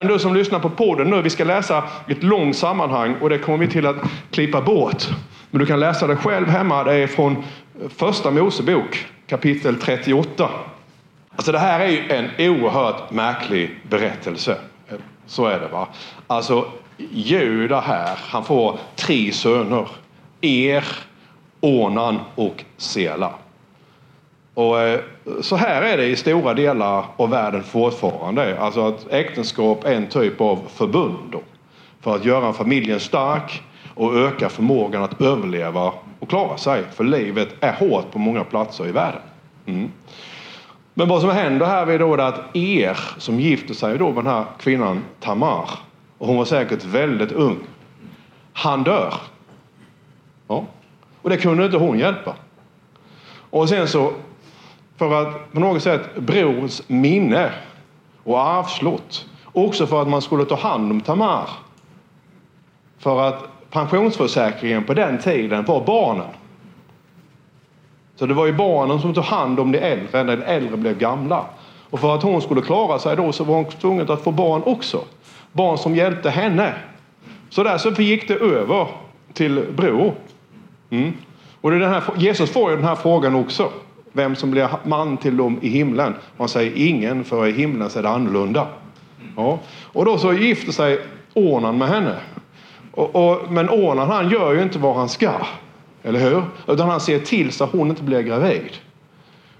Du som lyssnar på podden nu, vi ska läsa ett långt sammanhang och det kommer vi till att klippa bort. Men du kan läsa det själv hemma. Det är från första Mosebok kapitel 38. Alltså det här är ju en oerhört märklig berättelse. Så är det va. Alltså Juda här, han får tre söner. Er, Onan och Sela. Och eh, så här är det i stora delar av världen fortfarande. Alltså att äktenskap är en typ av förbund då, för att göra familjen stark och öka förmågan att överleva och klara sig. För livet är hårt på många platser i världen. Mm. Men vad som händer här är då att er som gifter sig då med den här kvinnan Tamar, och hon var säkert väldigt ung, han dör. Ja. Och det kunde inte hon hjälpa. Och sen så för att på något sätt brors minne och arvslott. Också för att man skulle ta hand om Tamar. För att pensionsförsäkringen på den tiden var barnen. Så det var ju barnen som tog hand om de äldre när de äldre blev gamla. Och för att hon skulle klara sig då så var hon tvungen att få barn också. Barn som hjälpte henne. Så där så gick det över till bror. Mm. Och det är den här, Jesus får ju den här frågan också vem som blir man till dem i himlen. Man säger ingen, för i himlen så är det annorlunda. Ja. Och då så gifter sig Ornan med henne. Och, och, men Ornan han gör ju inte vad han ska. Eller hur? Utan han ser till så att hon inte blir gravid.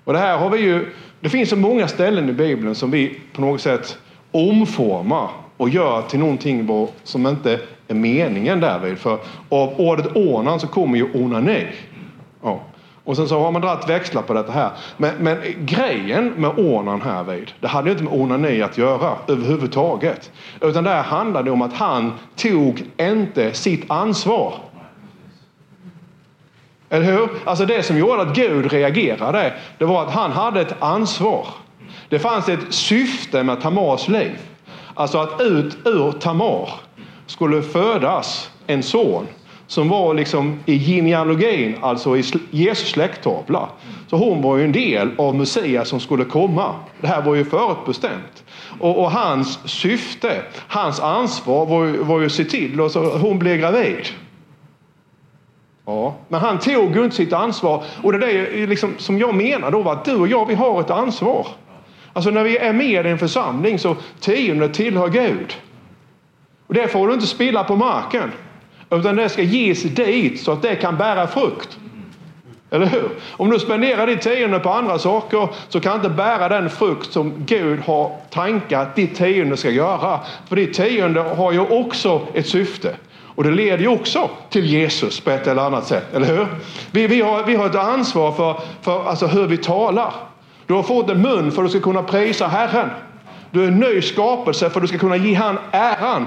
Och det här har vi ju, det finns så många ställen i Bibeln som vi på något sätt omformar och gör till någonting som inte är meningen därvid. För av ordet Onan så kommer ju onani. Och sen så har man dragit växlar på detta här. Men, men grejen med Onan här vid, det hade ju inte med onani att göra överhuvudtaget. Utan det här handlade om att han tog inte sitt ansvar. Eller hur? Alltså det som gjorde att Gud reagerade, det var att han hade ett ansvar. Det fanns ett syfte med Tamars liv. Alltså att ut ur Tamar skulle födas en son som var liksom i genealogin, alltså i Jesus släkttavla. Så hon var ju en del av Messias som skulle komma. Det här var ju förutbestämt. Och, och hans syfte, hans ansvar var ju, var ju att se till att hon blev gravid. Ja, men han tog ju inte sitt ansvar. Och det är liksom, som jag menar då, att du och jag, vi har ett ansvar. Alltså när vi är med i en församling så tionde tillhör Gud. Och det får du inte spilla på marken. Utan det ska ges dit så att det kan bära frukt. Eller hur? Om du spenderar ditt tionde på andra saker så kan inte bära den frukt som Gud har tankat ditt tionde ska göra. För ditt tionde har ju också ett syfte. Och det leder ju också till Jesus på ett eller annat sätt, eller hur? Vi, vi, har, vi har ett ansvar för, för alltså hur vi talar. Du har fått en mun för att du ska kunna prisa Herren. Du är en ny skapelse för att du ska kunna ge han äran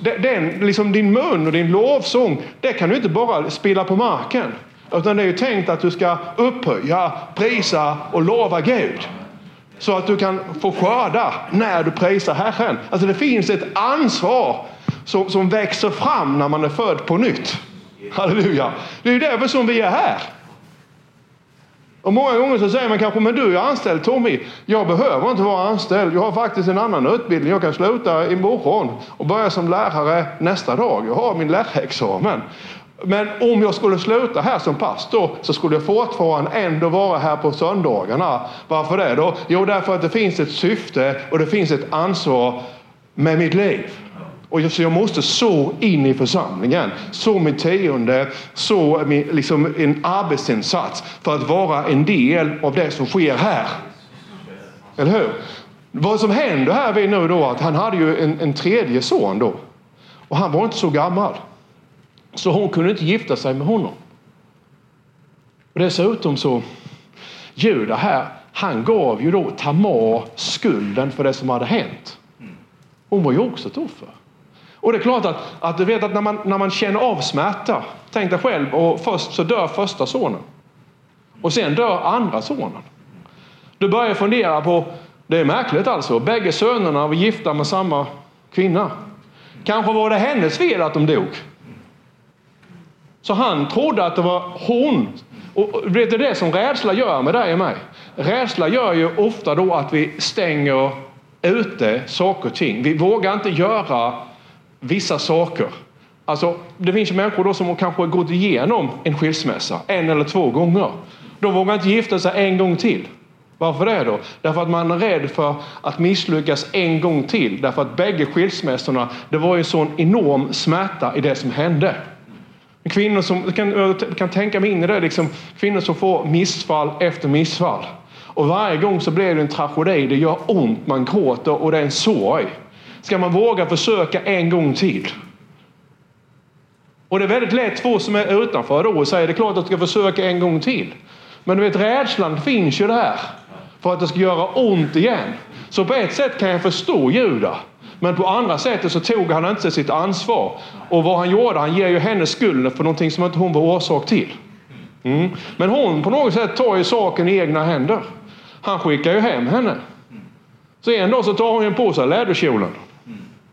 den, liksom din mun och din lovsång, det kan du inte bara spilla på marken. Utan det är ju tänkt att du ska upphöja, prisa och lova Gud. Så att du kan få skörda när du prisar Herren. Alltså det finns ett ansvar som, som växer fram när man är född på nytt. Halleluja. Det är ju därför som vi är här. Och många gånger så säger man kanske, men du är anställd Tommy. Jag behöver inte vara anställd. Jag har faktiskt en annan utbildning. Jag kan sluta imorgon och börja som lärare nästa dag. Jag har min lärarexamen. Men om jag skulle sluta här som pastor så skulle jag fortfarande ändå vara här på söndagarna. Varför det då? Jo, därför att det finns ett syfte och det finns ett ansvar med mitt liv. Och så jag måste så in i församlingen, så min tionde, så min, liksom en arbetsinsats för att vara en del av det som sker här. Eller hur? Vad som händer här vid nu då att han hade ju en, en tredje son då. Och han var inte så gammal. Så hon kunde inte gifta sig med honom. Och dessutom så, Juda här, han gav ju då Tamar skulden för det som hade hänt. Hon var ju också ett offer. Och det är klart att, att du vet att när man, när man känner av smärta, tänk dig själv, och först så dör första sonen. Och sen dör andra sonen. Du börjar fundera på, det är märkligt alltså, bägge sönerna var gifta med samma kvinna. Kanske var det hennes fel att de dog. Så han trodde att det var hon. Och vet du det som rädsla gör med dig och mig? Rädsla gör ju ofta då att vi stänger ute saker och ting. Vi vågar inte göra vissa saker. Alltså, det finns ju människor då som kanske har gått igenom en skilsmässa en eller två gånger. De vågar inte gifta sig en gång till. Varför det då? Därför att man är rädd för att misslyckas en gång till. Därför att bägge skilsmässorna, det var ju en sån enorm smärta i det som hände. Kvinnor som, kan, jag kan tänka mig in i det, liksom, kvinnor som får missfall efter missfall. Och varje gång så blir det en tragedi, det gör ont, man gråter och det är en sorg. Ska man våga försöka en gång till? Och det är väldigt lätt för oss som är utanför då att säga det är klart att du ska försöka en gång till. Men du vet rädslan finns ju där för att det ska göra ont igen. Så på ett sätt kan jag förstå Juda. Men på andra sättet så tog han inte sitt ansvar. Och vad han gjorde, han ger ju henne skulden för någonting som inte hon var orsak till. Mm. Men hon på något sätt tar ju saken i egna händer. Han skickar ju hem henne. Så en dag så tar hon på sig läderkjolen.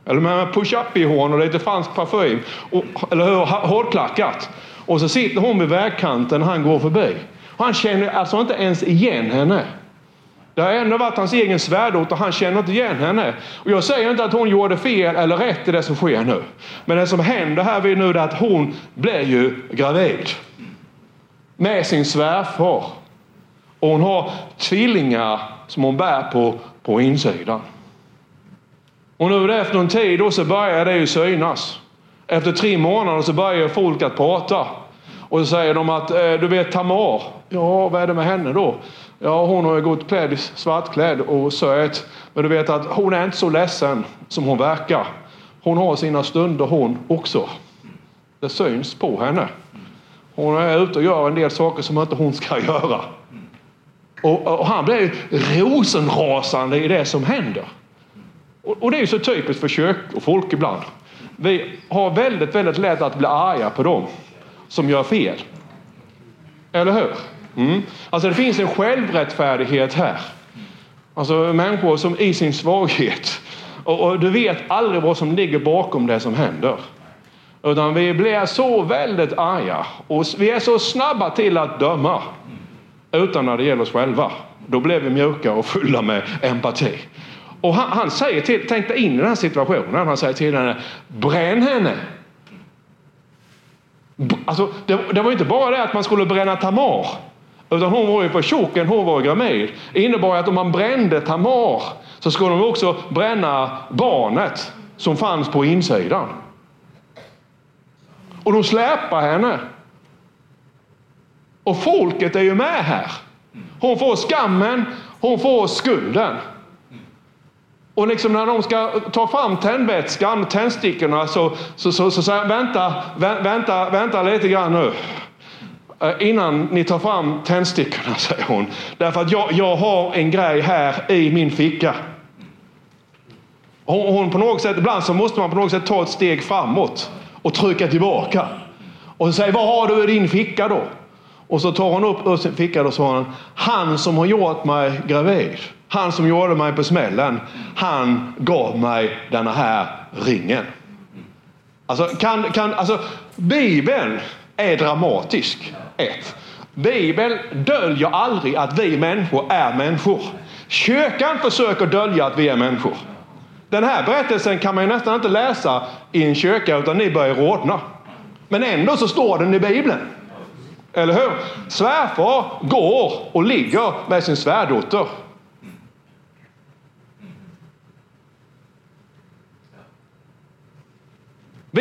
Eller med push-up-bhn och lite fransk parfym. Och, eller hur? Hårdklackat. Och så sitter hon vid vägkanten när han går förbi. Och han känner alltså inte ens igen henne. Det har ändå varit hans egen svärdot och han känner inte igen henne. Och jag säger inte att hon gjorde fel eller rätt i det som sker nu. Men det som händer här vid nu är att hon blir ju gravid. Med sin svärfar. Och hon har tvillingar som hon bär på, på insidan. Och nu efter en tid då så börjar det ju synas. Efter tre månader så börjar folk att prata. Och så säger de att, eh, du vet Tamar, ja vad är det med henne då? Ja, hon har ju gått klädd svartklädd och söt. Men du vet att hon är inte så ledsen som hon verkar. Hon har sina stunder hon också. Det syns på henne. Hon är ute och gör en del saker som inte hon ska göra. Och, och han blir rosenrasande i det som händer. Och, och det är ju så typiskt för kök och folk ibland. Vi har väldigt, väldigt lätt att bli arga på dem som gör fel. Eller hur? Mm. Alltså det finns en självrättfärdighet här. Alltså människor som i sin svaghet. Och, och, du vet aldrig vad som ligger bakom det som händer. Utan vi blir så väldigt arga och vi är så snabba till att döma. Utan när det gäller oss själva. Då blir vi mjuka och fulla med empati. Och han, han säger till, tänk dig in i den här situationen. Han säger till henne, bränn henne. Alltså, det, det var inte bara det att man skulle bränna Tamar. Utan hon var ju på tjocken, hon var gravid. Det innebar att om man brände Tamar så skulle de också bränna barnet som fanns på insidan. Och de släpar henne. Och folket är ju med här. Hon får skammen, hon får skulden. Och liksom när de ska ta fram tändvätskan, tändstickorna, så, så, så, så säger vänta, vänta, vänta lite grann nu. Eh, innan ni tar fram tändstickorna, säger hon. Därför att jag, jag har en grej här i min ficka. Hon, hon, på något sätt, ibland så måste man på något sätt ta ett steg framåt och trycka tillbaka. Och säger, vad har du i din ficka då? Och så tar hon upp ur sin ficka och svarar han som har gjort mig gravid, han som gjorde mig på smällen, han gav mig denna här ringen. Alltså, kan, kan, alltså Bibeln är dramatisk. Ett. Bibeln döljer aldrig att vi människor är människor. Kyrkan försöker dölja att vi är människor. Den här berättelsen kan man ju nästan inte läsa i en kyrka utan ni börjar rodna. Men ändå så står den i Bibeln. Eller hur? Svärfar går och ligger med sin svärdotter.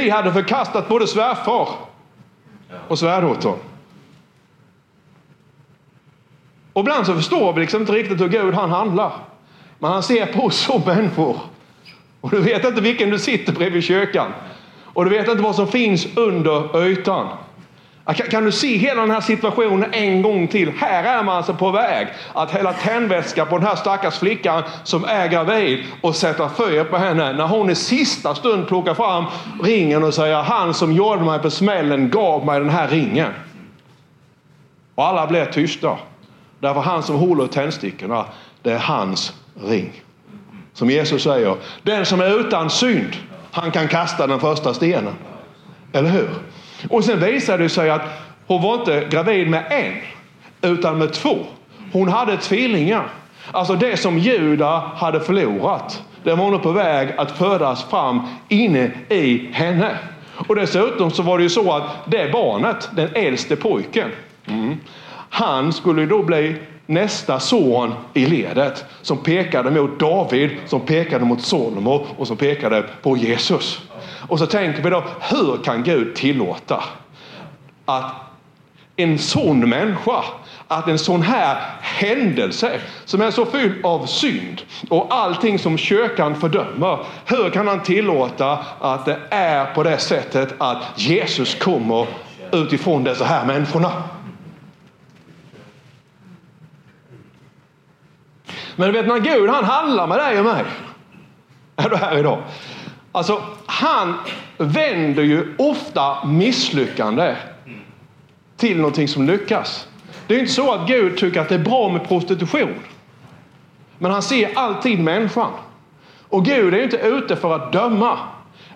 Vi hade förkastat både svärfar och svärdottern. Och ibland så förstår vi liksom inte riktigt hur Gud han handlar. Men han ser på oss som människor. Och du vet inte vilken du sitter bredvid kyrkan. Och du vet inte vad som finns under ytan. Kan, du se hela den här situationen en gång till? Här är man alltså på väg att hälla tändvätska på den här stackars flickan som är gravid och sätta fyr på henne. När hon i sista stund plockar fram ringen och säger han som gjorde mig på smällen gav mig den här ringen. Och alla blir tysta. Därför han som håller tändstickorna, det är hans ring. Som Jesus säger, den som är utan synd, han kan kasta den första stenen. Eller hur? Och sen visade det sig att hon var inte gravid med en, utan med två. Hon hade tvillingar. Alltså det som Juda hade förlorat, det var nu på väg att födas fram inne i henne. Och dessutom så var det ju så att det barnet, den äldste pojken, mm, han skulle då bli nästa son i ledet som pekade mot David, som pekade mot Salomo och som pekade på Jesus. Och så tänker vi då, hur kan Gud tillåta att en sån människa, att en sån här händelse som är så fylld av synd och allting som kyrkan fördömer. Hur kan han tillåta att det är på det sättet att Jesus kommer utifrån dessa här människorna? Men du vet när Gud han handlar med dig och mig. Är du här idag? Alltså han vänder ju ofta misslyckande till någonting som lyckas. Det är inte så att Gud tycker att det är bra med prostitution. Men han ser alltid människan. Och Gud är inte ute för att döma.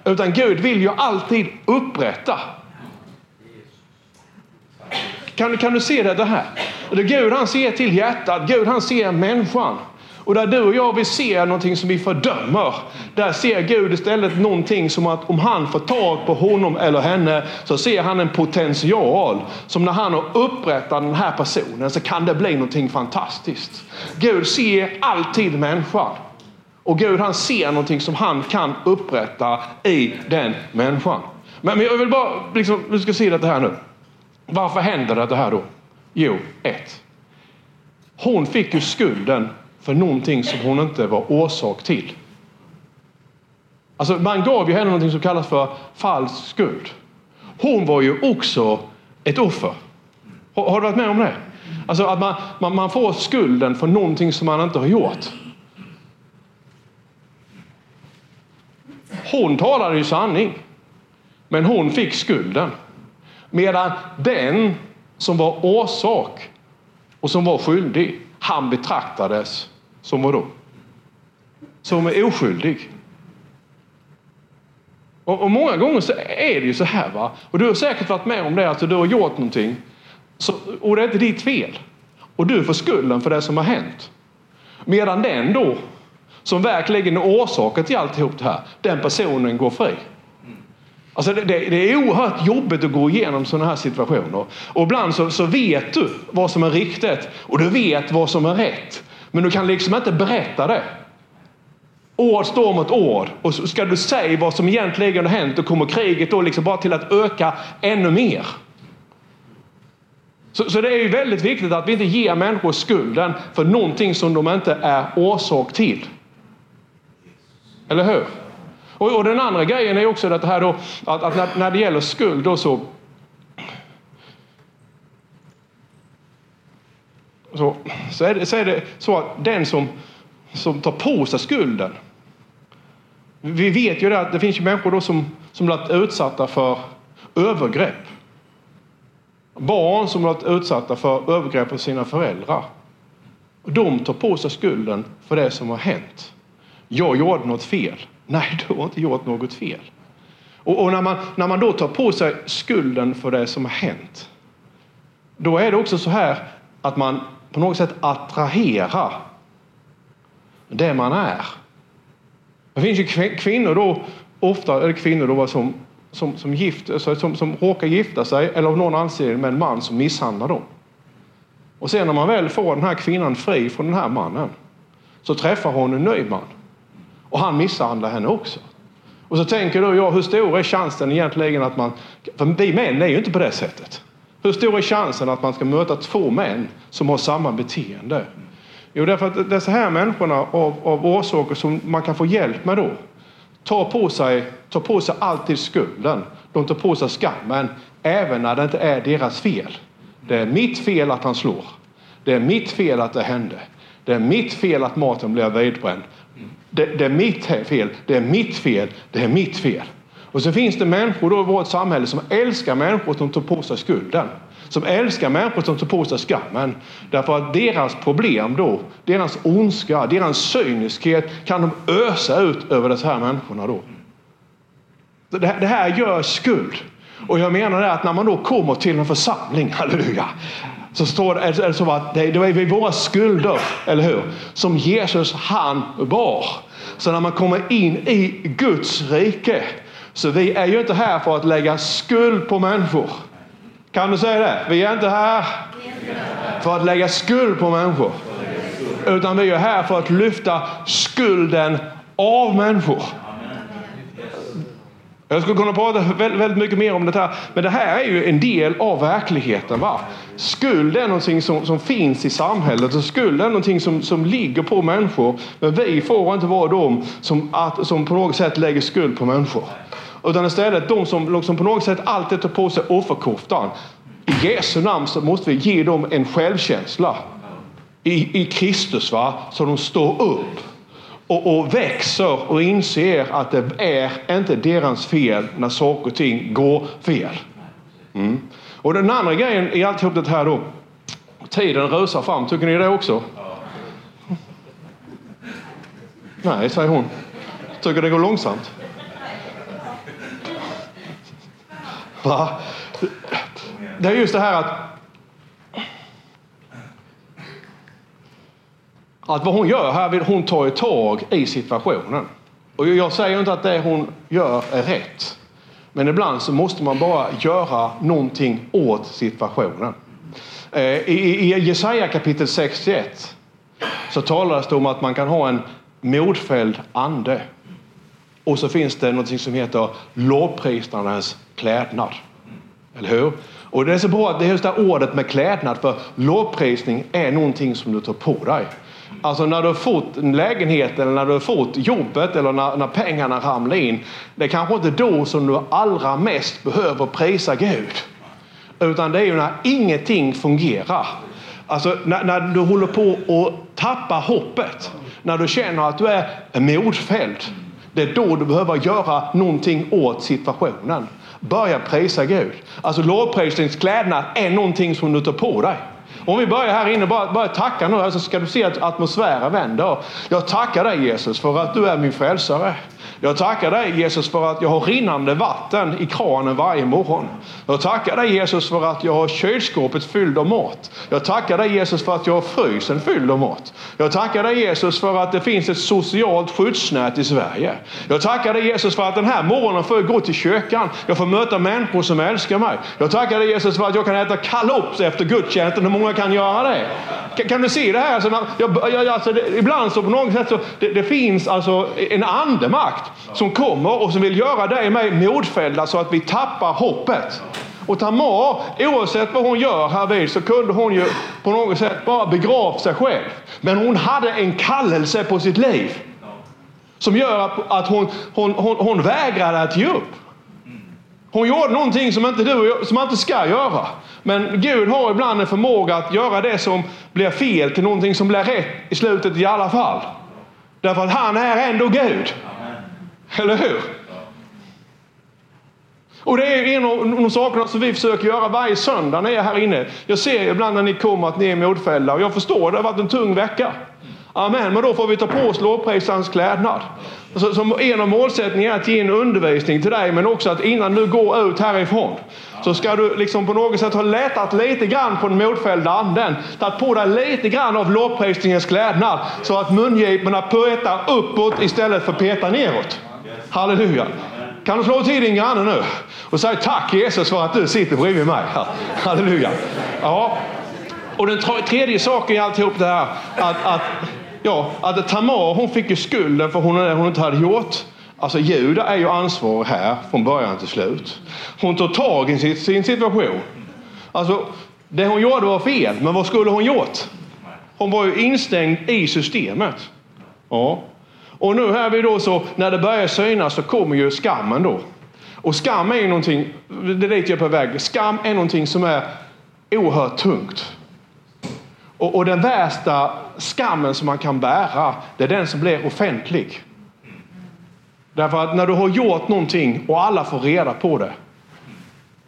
Utan Gud vill ju alltid upprätta. Kan, kan du se det här? Gud han ser till hjärtat, Gud han ser människan. Och där du och jag vill se någonting som vi fördömer, där ser Gud istället någonting som att om han får tag på honom eller henne så ser han en potential. Som när han har upprättat den här personen så kan det bli någonting fantastiskt. Gud ser alltid människan. Och Gud han ser någonting som han kan upprätta i den människan. Men, jag vill bara, liksom, du ska se det här nu. Varför händer det här då? Jo, ett. Hon fick ju skulden för någonting som hon inte var orsak till. Alltså man gav ju henne någonting som kallas för falsk skuld. Hon var ju också ett offer. Har, har du varit med om det? Alltså att man, man, man får skulden för någonting som man inte har gjort. Hon talade ju sanning, men hon fick skulden. Medan den som var orsak och som var skyldig, han betraktades som vadå? Som är oskyldig. Och, och, många gånger så är det ju så här. va. Och du har säkert varit med om det, att du har gjort någonting så, och det är inte ditt fel. Och du får skulden för det som har hänt. Medan den då, som verkligen är orsaken till alltihop det här, den personen går fri. Alltså det, det, det, är oerhört jobbigt att gå igenom sådana här situationer. Och ibland så, så vet du vad som är riktigt och du vet vad som är rätt. Men du kan liksom inte berätta det. Ord står mot ord. Och ska du säga vad som egentligen har hänt, då kommer kriget då liksom bara till att öka ännu mer. Så, så det är ju väldigt viktigt att vi inte ger människor skulden för någonting som de inte är orsak till. Eller hur? Och, och den andra grejen är också det här då, att, att när, när det gäller skuld då så så, så, är det, så är det så att den som, som tar på sig skulden. Vi vet ju det att det finns ju människor då som, som blivit utsatta för övergrepp. Barn som blivit utsatta för övergrepp av sina föräldrar. De tar på sig skulden för det som har hänt. Jag gjorde något fel. Nej, du har inte gjort något fel. Och, och, när, man, när man då tar på sig skulden för det som har hänt, då är det också så här att man på något sätt attrahera det man är. Det finns ju kvinnor då, ofta är kvinnor då som, som, som, gift, eh, som, som råkar gifta sig eller av någon anledning med en man som misshandlar dem. Och sen när man väl får den här kvinnan fri från den här mannen så träffar hon en ny man. Och han misshandlar henne också. Och så tänker då jag, hur stor är chansen egentligen att man... För vi män är ju inte på det sättet. Hur stor är chansen att man ska möta två män som har samma beteende? Jo, därför att dessa här människorna av, av orsaker som man kan få hjälp med då tar på sig, tar på sig alltid skulden. De tar på sig skammen även när det inte är deras fel. Det är mitt fel att han slår. Det är mitt fel att det hände. Det är mitt fel att maten blev vidbränd. Det, det är mitt fel. Det är mitt fel. Det är mitt fel. Och så finns det människor då i vårt samhälle som älskar människor som tar på sig skulden. Som älskar människor som tar på sig skammen. Därför att deras problem då, deras ondska, deras cyniskhet kan de ösa ut över de här människorna då. Det här gör skuld. Och jag menar det att när man då kommer till en församling, halleluja, så står det, är det så att det är våra skulder, eller hur? Som Jesus han bar. Så när man kommer in i Guds rike, så vi är ju inte här för att lägga skuld på människor. Kan du säga det? Vi är inte här för att lägga skuld på människor. Utan vi är här för att lyfta skulden av människor. Jag skulle kunna prata väldigt mycket mer om det här, men det här är ju en del av verkligheten. Va? Skuld är någonting som, som finns i samhället och skuld är någonting som, som ligger på människor. Men vi får inte vara de som, att, som på något sätt lägger skuld på människor. Utan istället de som liksom på något sätt alltid tar på sig offerkoftan. I Jesu namn så måste vi ge dem en självkänsla i, i Kristus va? så de står upp och, och, växer och inser att det är inte deras fel när saker och ting går fel. Mm. Och den andra grejen i alltihop det här då. Tiden rusar fram. Tycker ni det också? Nej, säger hon. Tycker det går långsamt. Va? Det är just det här att att vad hon gör här vill hon tar ett tag i situationen. Och jag säger inte att det hon gör är rätt. Men ibland så måste man bara göra någonting åt situationen. Eh, I, Jesaja kapitel 61 så talas det om att man kan ha en modfälld ande. Och så finns det något som heter lovprisningarnas klädnad. Eller hur? Och det är så bra att det är just det ordet med klädnad, för lovprisning är någonting som du tar på dig. Alltså när du har fått en lägenhet eller när du har fått jobbet eller när, när pengarna ramlar in. Det är kanske inte då som du allra mest behöver prisa Gud. Utan det är ju när ingenting fungerar. Alltså när, när du håller på att tappa hoppet. När du känner att du är modfälld. Det är då du behöver göra någonting åt situationen. Börja prisa Gud. Alltså lovprisningskläderna är någonting som du tar på dig. Om vi börjar här inne, bara, bara tacka nu, så ska du se att atmosfären vänder. Jag tackar dig Jesus för att du är min frälsare. Jag tackar dig Jesus för att jag har rinnande vatten i kranen varje morgon. Jag tackar dig Jesus för att jag har kylskåpet fyllt av mat. Jag tackar dig Jesus för att jag har frysen fylld av mat. Jag tackar dig Jesus för att det finns ett socialt skyddsnät i Sverige. Jag tackar dig Jesus för att den här morgonen får jag gå till kyrkan. Jag får möta människor som älskar mig. Jag tackar dig Jesus för att jag kan äta kalops efter gudstjänsten. Hur många kan göra det? Kan, kan du se det här? Alltså, jag, jag, alltså, det, ibland så på något sätt så det, det finns alltså en andemakt som kommer och som vill göra dig och mig modfällda så att vi tappar hoppet. Och Tamar, oavsett vad hon gör här vid, så kunde hon ju på något sätt bara begrava sig själv. Men hon hade en kallelse på sitt liv. Som gör att hon, hon, hon, hon vägrade att ge upp. Hon gjorde någonting som inte du som man inte ska göra. Men Gud har ibland en förmåga att göra det som blir fel till någonting som blir rätt i slutet i alla fall. Därför att han är ändå Gud. Eller hur? Och det är en av de sakerna som vi försöker göra varje söndag när jag är här inne. Jag ser ibland när ni kommer att ni är modfällda och jag förstår, det har varit en tung vecka. Amen, men då får vi ta på oss lovprisarens klädnad. Så, som en av målsättningarna är att ge en undervisning till dig, men också att innan du går ut härifrån så ska du liksom på något sätt ha letat lite grann på den modfällda anden. Tagit på dig lite grann av lovprisningens klädnad så att mungiporna petar uppåt istället för peta neråt. Halleluja. Kan du slå till din granne nu och säga tack Jesus för att du sitter bredvid mig. Halleluja. Ja. Och den tredje saken i alltihop det här att, att, ja, att Tamar hon fick ju skulden för hon, hon inte hade gjort. Alltså Juda är ju ansvarig här från början till slut. Hon tog tag i sin, sin situation. Alltså, det hon gjorde var fel, men vad skulle hon gjort? Hon var ju instängd i systemet. Ja. Och nu här vi då så, när det börjar synas så kommer ju skammen då. Och skam är ju någonting, det är dit jag är på väg. Skam är någonting som är oerhört tungt. Och, och, den värsta skammen som man kan bära, det är den som blir offentlig. Därför att när du har gjort någonting och alla får reda på det.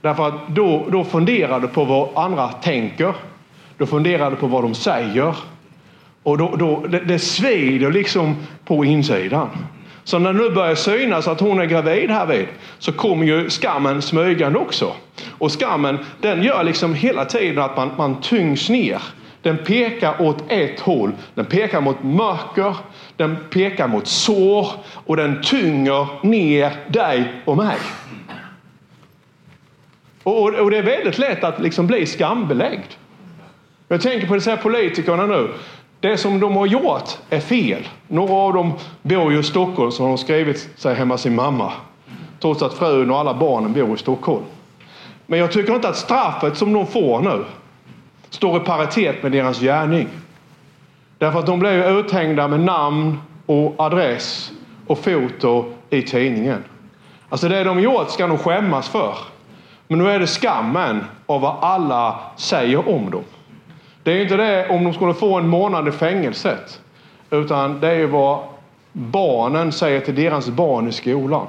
Därför att då, då funderar du på vad andra tänker. Då funderar du på vad de säger. Och då, då, det, det svider liksom på insidan. Så när det nu börjar synas att hon är gravid här vid så kommer ju skammen smygande också. Och skammen den gör liksom hela tiden att man, man tyngs ner. Den pekar åt ett håll. Den pekar mot mörker, den pekar mot sår och den tynger ner dig och mig. Och, och, och det är väldigt lätt att liksom bli skambelagd. Jag tänker på de här politikerna nu. Det som de har gjort är fel. Några av dem bor ju i Stockholm så de har skrivit sig hemma sin mamma. Trots att frun och alla barnen bor i Stockholm. Men jag tycker inte att straffet som de får nu står i paritet med deras gärning. Därför att de blev uthängda med namn och adress och foto i tidningen. Alltså det de gjort ska de skämmas för. Men nu är det skammen av vad alla säger om dem. Det är inte det om de skulle få en månad i fängelset. Utan det är vad barnen säger till deras barn i skolan.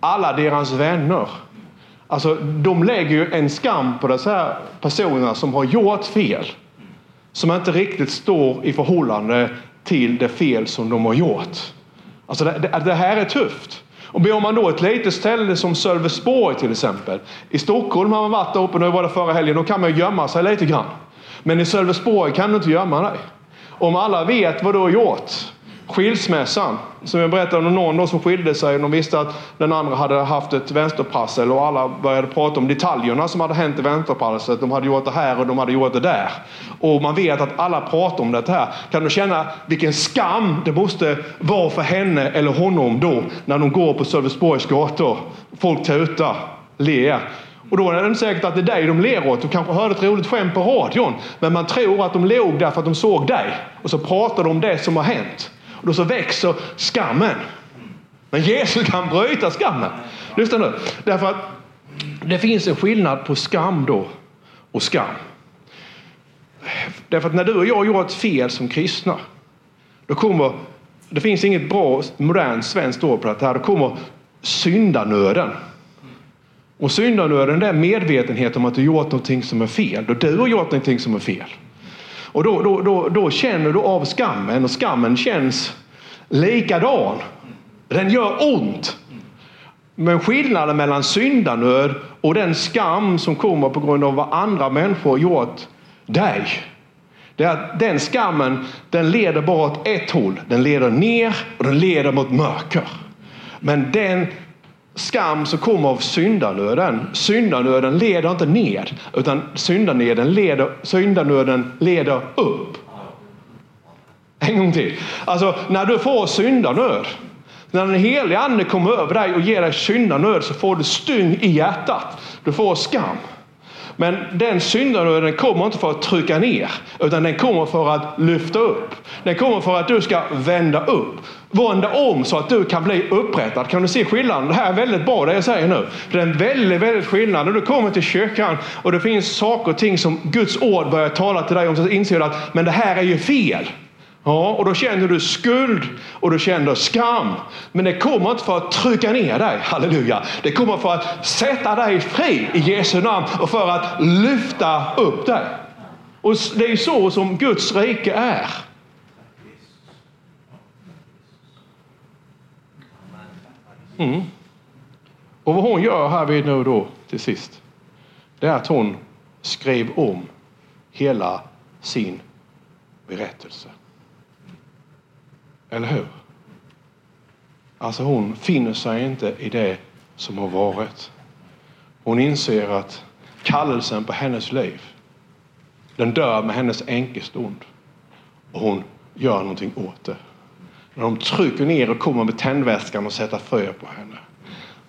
Alla deras vänner. Alltså, de lägger ju en skam på dessa personerna som har gjort fel. Som inte riktigt står i förhållande till det fel som de har gjort. Alltså det, det, det här är tufft. Och om man då ett litet ställe som Sölvesborg till exempel. I Stockholm har man varit där uppe, nu var det förra helgen, då kan man gömma sig lite grann. Men i Sölvesborg kan du inte gömma dig. Om alla vet vad du har gjort. Skilsmässan, som jag berättade om någon som skilde sig och de visste att den andra hade haft ett vänsterprassel och alla började prata om detaljerna som hade hänt i vänsterpasset. De hade gjort det här och de hade gjort det där. Och man vet att alla pratar om det här. Kan du känna vilken skam det måste vara för henne eller honom då när de går på Sölvesborgs gator. Folk tutar, ler. Och då är det inte säkert att det är dig de ler åt. Du kanske hörde ett roligt skämt på radion. Men man tror att de låg därför att de såg dig. Och så pratar de om det som har hänt. Och då så växer skammen. Men Jesus kan bryta skammen. Lyssna nu. Därför att det finns en skillnad på skam då och skam. Därför att när du och jag gör ett fel som kristna, då kommer, det finns inget bra modernt svenskt ord på det här, då kommer syndanöden. Och syndanöden är medvetenhet om att du gjort någonting som är fel. Då du har gjort någonting som är fel. Och då, då, då, då känner du av skammen och skammen känns likadan. Den gör ont. Men skillnaden mellan syndanöd och den skam som kommer på grund av vad andra människor gjort dig. Det är att den skammen den leder bara åt ett håll. Den leder ner och den leder mot mörker. Men den skam som kommer av syndanöden. Syndanöden leder inte ner utan syndanöden leder, syndanöden leder upp. En gång till. Alltså, när du får syndanöd, när den helige ande kommer över dig och ger dig syndanöd så får du styng i hjärtat. Du får skam. Men den syndanöden kommer inte för att trycka ner, utan den kommer för att lyfta upp. Den kommer för att du ska vända upp. Vända om så att du kan bli upprättad. Kan du se skillnaden? Det här är väldigt bra det jag säger nu. Det är en väldigt, väldigt skillnad. När du kommer till kyrkan och det finns saker och ting som Guds ord börjar tala till dig om så inser du att men det här är ju fel. Ja, och då känner du skuld och du känner skam. Men det kommer inte för att trycka ner dig, halleluja. Det kommer för att sätta dig fri i Jesu namn och för att lyfta upp dig. Och det är så som Guds rike är. Mm. Och vad hon gör här vid nu då till sist, det är att hon skrev om hela sin berättelse. Eller hur? Alltså hon finner sig inte i det som har varit. Hon inser att kallelsen på hennes liv, den dör med hennes änkestund Och hon gör någonting åt det. När de trycker ner och kommer med tändväskan och sätter frö på henne,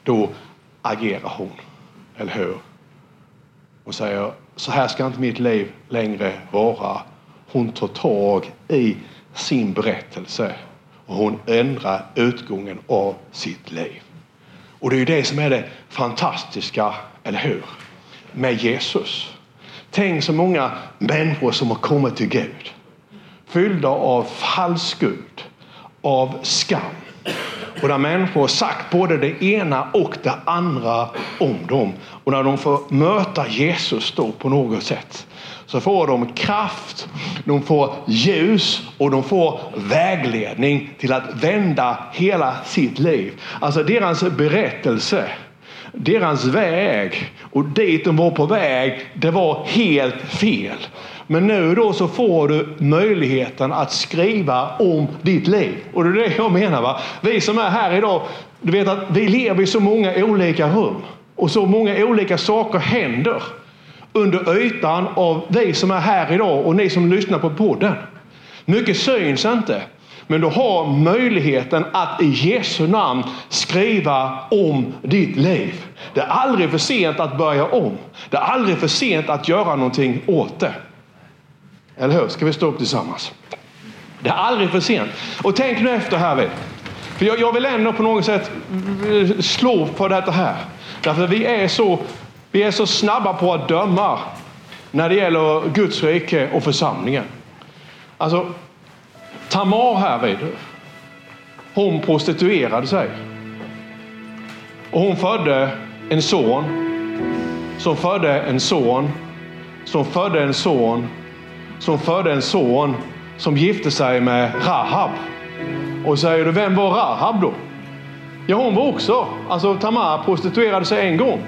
då agerar hon. Eller hur? Hon säger, så här ska inte mitt liv längre vara. Hon tar tag i sin berättelse och hon ändrar utgången av sitt liv. Och det är ju det som är det fantastiska, eller hur? Med Jesus. Tänk så många människor som har kommit till Gud. Fyllda av falsk skuld, av skam. Och där människor har sagt både det ena och det andra om dem. Och när de får möta Jesus då på något sätt så får de kraft, de får ljus och de får vägledning till att vända hela sitt liv. Alltså deras berättelse, deras väg och dit de var på väg, det var helt fel. Men nu då så får du möjligheten att skriva om ditt liv. Och det är det jag menar. Va? Vi som är här idag, du vet att vi lever i så många olika rum och så många olika saker händer under ytan av vi som är här idag och ni som lyssnar på podden. Mycket syns inte. Men du har möjligheten att i Jesu namn skriva om ditt liv. Det är aldrig för sent att börja om. Det är aldrig för sent att göra någonting åt det. Eller hur? Ska vi stå upp tillsammans? Det är aldrig för sent. Och tänk nu efter här. För jag, jag vill ändå på något sätt slå på detta här. Därför vi är så, vi är så snabba på att döma när det gäller Guds rike och församlingen. Alltså, Tamar härvid, hon prostituerade sig. Och hon födde en son som födde en son som födde en son som födde en son som gifte sig med Rahab. Och säger du, vem var Rahab då? Ja, hon var också, alltså Tamar prostituerade sig en gång.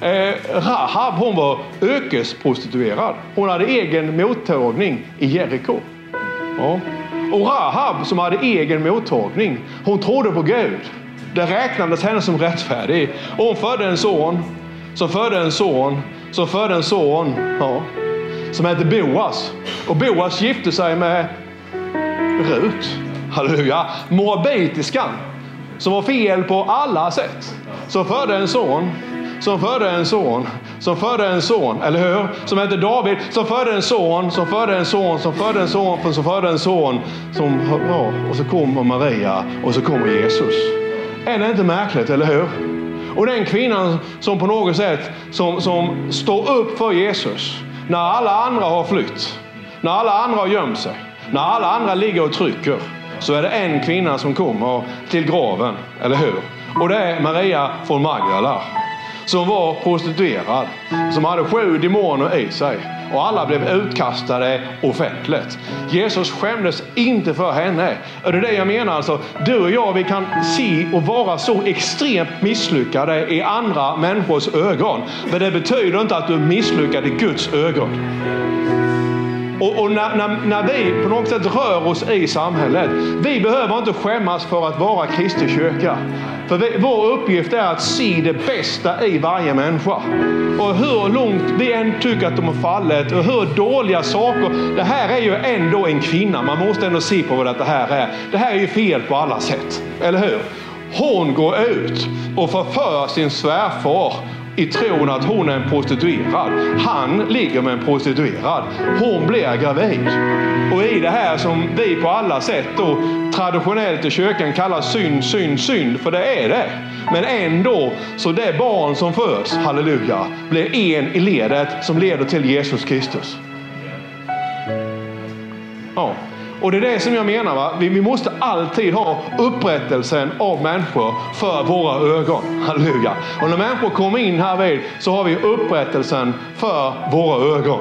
Eh, Rahab, hon var yrkesprostituerad. Hon hade egen mottagning i Jeriko. Ja. Och Rahab som hade egen mottagning, hon trodde på Gud. Det räknades henne som rättfärdig. Och hon födde en son, som födde en son, som födde en son. Ja som hette Boas. Och Boas gifte sig med Rut. Halleluja. Moabitiskan. Som var fel på alla sätt. Som födde en son. Som födde en son. Som födde en son. Eller hur? Som hette David. Som födde en son. Som födde en son. Som födde en son. Som födde en son. Som, ja, och så kommer Maria. Och så kommer Jesus. Är det inte märkligt, eller hur? Och den kvinnan som på något sätt som, som står upp för Jesus när alla andra har flytt, när alla andra har gömt sig, när alla andra ligger och trycker, så är det en kvinna som kommer till graven, eller hur? Och det är Maria från Magdala som var prostituerad, som hade sju demoner i sig och alla blev utkastade offentligt. Jesus skämdes inte för henne. Och det är det jag menar. Alltså, du och jag vi kan se och vara så extremt misslyckade i andra människors ögon. Men det betyder inte att du är misslyckad i Guds ögon. Mm. Och, och när, när, när, vi på något sätt rör oss i samhället, vi behöver inte skämmas för att vara Kristi kyrka. För vi, vår uppgift är att se det bästa i varje människa. Och hur långt vi än tycker att de har fallit och hur dåliga saker. Det här är ju ändå en kvinna. Man måste ändå se på vad det här är. Det här är ju fel på alla sätt. Eller hur? Hon går ut och förför sin svärfar i tron att hon är en prostituerad. Han ligger med en prostituerad. Hon blir gravid. Och i det här som vi på alla sätt då traditionellt i kyrkan kallar synd, synd, synd, för det är det. Men ändå, så det barn som föds, halleluja, blir en i ledet som leder till Jesus Kristus. Ja. Och det är det som jag menar. Va? Vi, vi måste alltid ha upprättelsen av människor för våra ögon. Halleluja. Och när människor kommer in här vid så har vi upprättelsen för våra ögon.